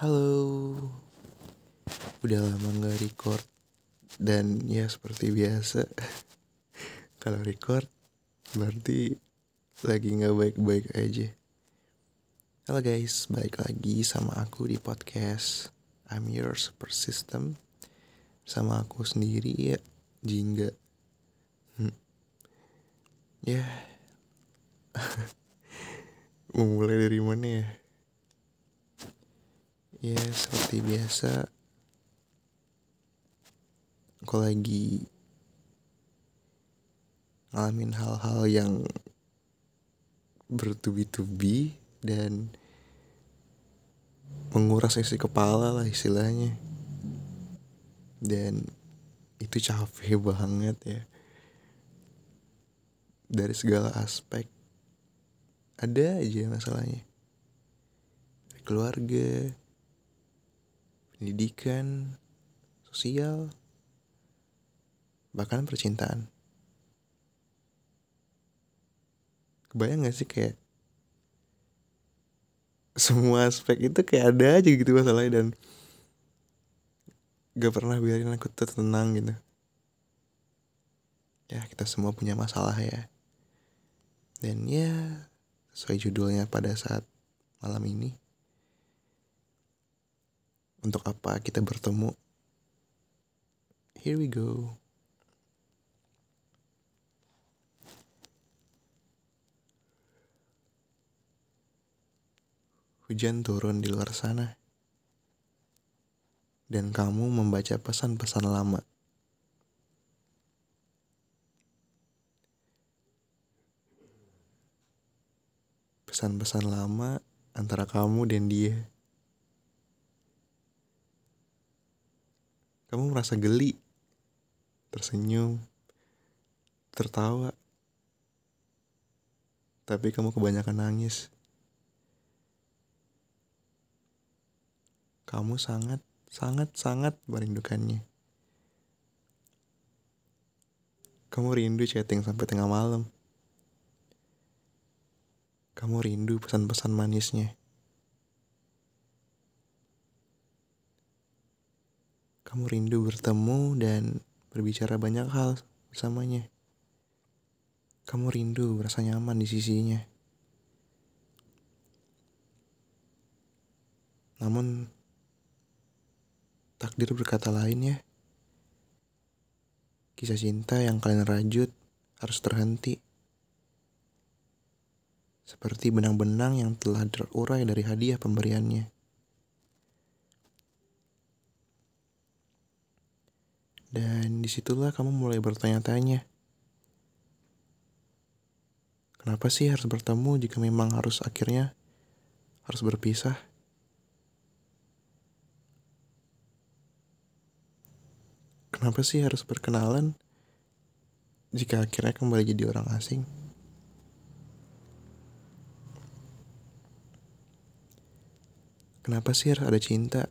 Halo, udah lama nggak record dan ya seperti biasa kalau record berarti lagi nggak baik-baik aja. Halo guys, balik lagi sama aku di podcast I'm Your Super System sama aku sendiri ya, Jingga. Hmm. Ya, mau mulai dari mana ya? Ya seperti biasa. Aku lagi Ngalamin hal-hal yang Bertubi-tubi Dan Menguras isi kepala lah istilahnya. Dan Itu capek banget ya. Dari segala aspek Ada aja masalahnya. Keluarga pendidikan, sosial, bahkan percintaan. Kebayang gak sih kayak semua aspek itu kayak ada aja gitu masalahnya dan gak pernah biarin aku tenang gitu. Ya kita semua punya masalah ya. Dan ya sesuai judulnya pada saat malam ini untuk apa kita bertemu. Here we go. Hujan turun di luar sana. Dan kamu membaca pesan-pesan lama. Pesan-pesan lama antara kamu dan dia. Kamu merasa geli, tersenyum, tertawa, tapi kamu kebanyakan nangis. Kamu sangat, sangat, sangat merindukannya. Kamu rindu chatting sampai tengah malam. Kamu rindu pesan-pesan manisnya. Kamu rindu bertemu dan berbicara banyak hal bersamanya. Kamu rindu merasa nyaman di sisinya. Namun, takdir berkata lain ya. Kisah cinta yang kalian rajut harus terhenti. Seperti benang-benang yang telah terurai dari hadiah pemberiannya. Dan di situlah kamu mulai bertanya-tanya. Kenapa sih harus bertemu jika memang harus akhirnya harus berpisah? Kenapa sih harus berkenalan jika akhirnya kembali jadi orang asing? Kenapa sih harus ada cinta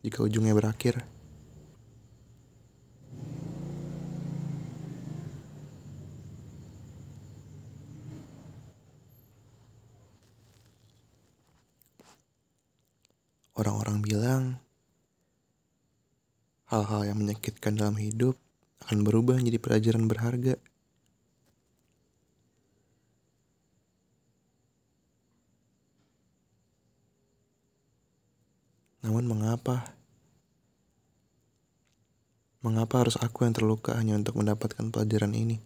jika ujungnya berakhir? Orang-orang bilang hal-hal yang menyakitkan dalam hidup akan berubah menjadi pelajaran berharga. Namun mengapa? Mengapa harus aku yang terluka hanya untuk mendapatkan pelajaran ini?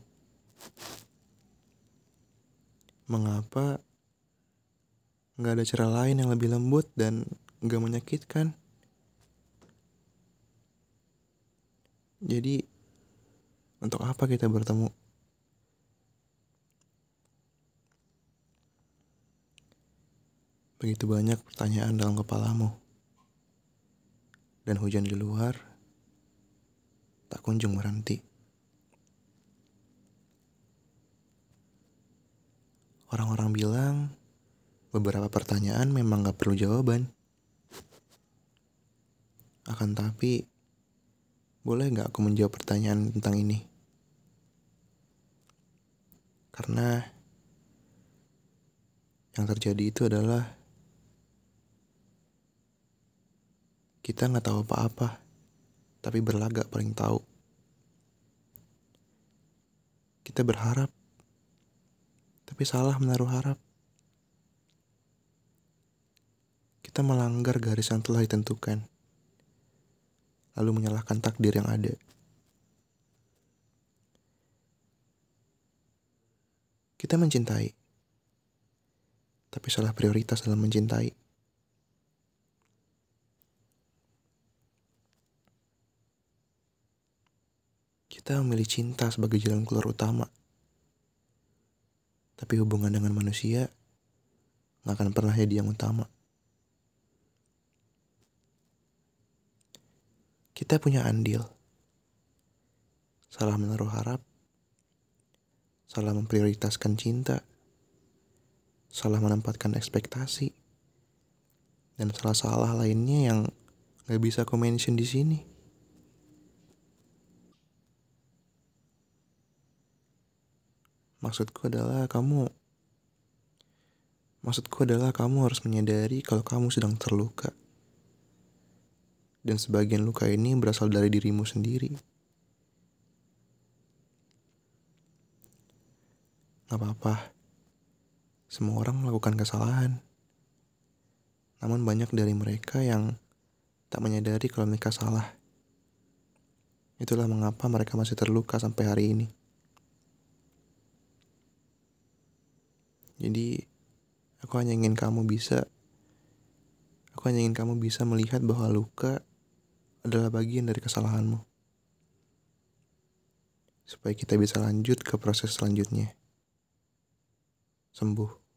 Mengapa nggak ada cara lain yang lebih lembut dan nggak menyakitkan. Jadi, untuk apa kita bertemu? Begitu banyak pertanyaan dalam kepalamu. Dan hujan di luar tak kunjung berhenti. Orang-orang bilang beberapa pertanyaan memang gak perlu jawaban. Akan tapi, boleh nggak aku menjawab pertanyaan tentang ini? Karena yang terjadi itu adalah Kita nggak tahu apa-apa, tapi berlagak paling tahu. Kita berharap, tapi salah menaruh harap. Kita melanggar garis yang telah ditentukan, lalu menyalahkan takdir yang ada. Kita mencintai, tapi salah prioritas dalam mencintai. Kita memilih cinta sebagai jalan keluar utama. Tapi hubungan dengan manusia nggak akan pernah jadi yang utama. Kita punya andil. Salah menaruh harap. Salah memprioritaskan cinta. Salah menempatkan ekspektasi. Dan salah-salah lainnya yang gak bisa aku mention di sini. Maksudku adalah kamu Maksudku adalah kamu harus menyadari kalau kamu sedang terluka. Dan sebagian luka ini berasal dari dirimu sendiri. Gak apa-apa. Semua orang melakukan kesalahan. Namun banyak dari mereka yang tak menyadari kalau mereka salah. Itulah mengapa mereka masih terluka sampai hari ini. Jadi, aku hanya ingin kamu bisa aku hanya ingin kamu bisa melihat bahwa luka adalah bagian dari kesalahanmu. Supaya kita bisa lanjut ke proses selanjutnya. Sembuh.